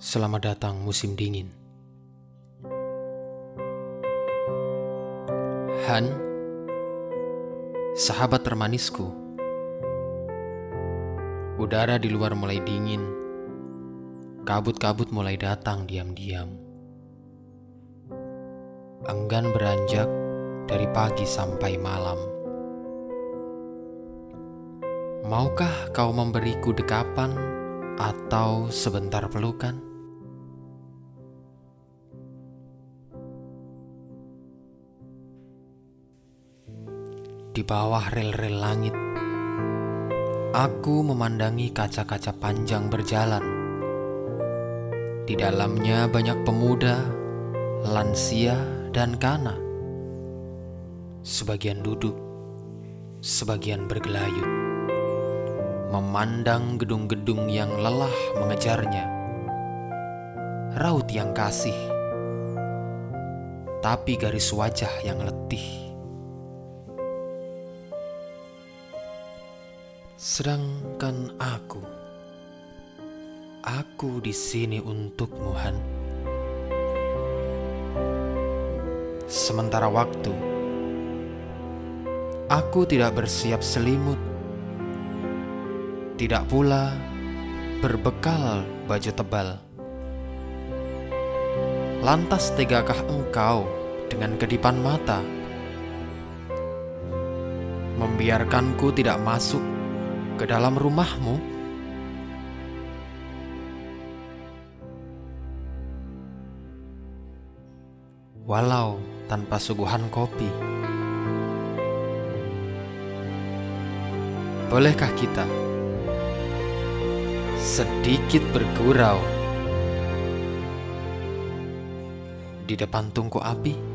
Selamat datang musim dingin. Han, sahabat termanisku. Udara di luar mulai dingin. Kabut-kabut mulai datang diam-diam. Enggan beranjak dari pagi sampai malam. Maukah kau memberiku dekapan atau sebentar pelukan? Di bawah rel-rel langit, aku memandangi kaca-kaca panjang berjalan. Di dalamnya banyak pemuda, lansia, dan kana. Sebagian duduk, sebagian bergelayut, memandang gedung-gedung yang lelah mengejarnya. Raut yang kasih, tapi garis wajah yang letih. Sedangkan aku, aku di sini untukmu, Han. Sementara waktu, aku tidak bersiap selimut, tidak pula berbekal baju tebal. Lantas tegakah engkau dengan kedipan mata? Membiarkanku tidak masuk ke dalam rumahmu? Walau tanpa suguhan kopi, bolehkah kita sedikit bergurau di depan tungku api?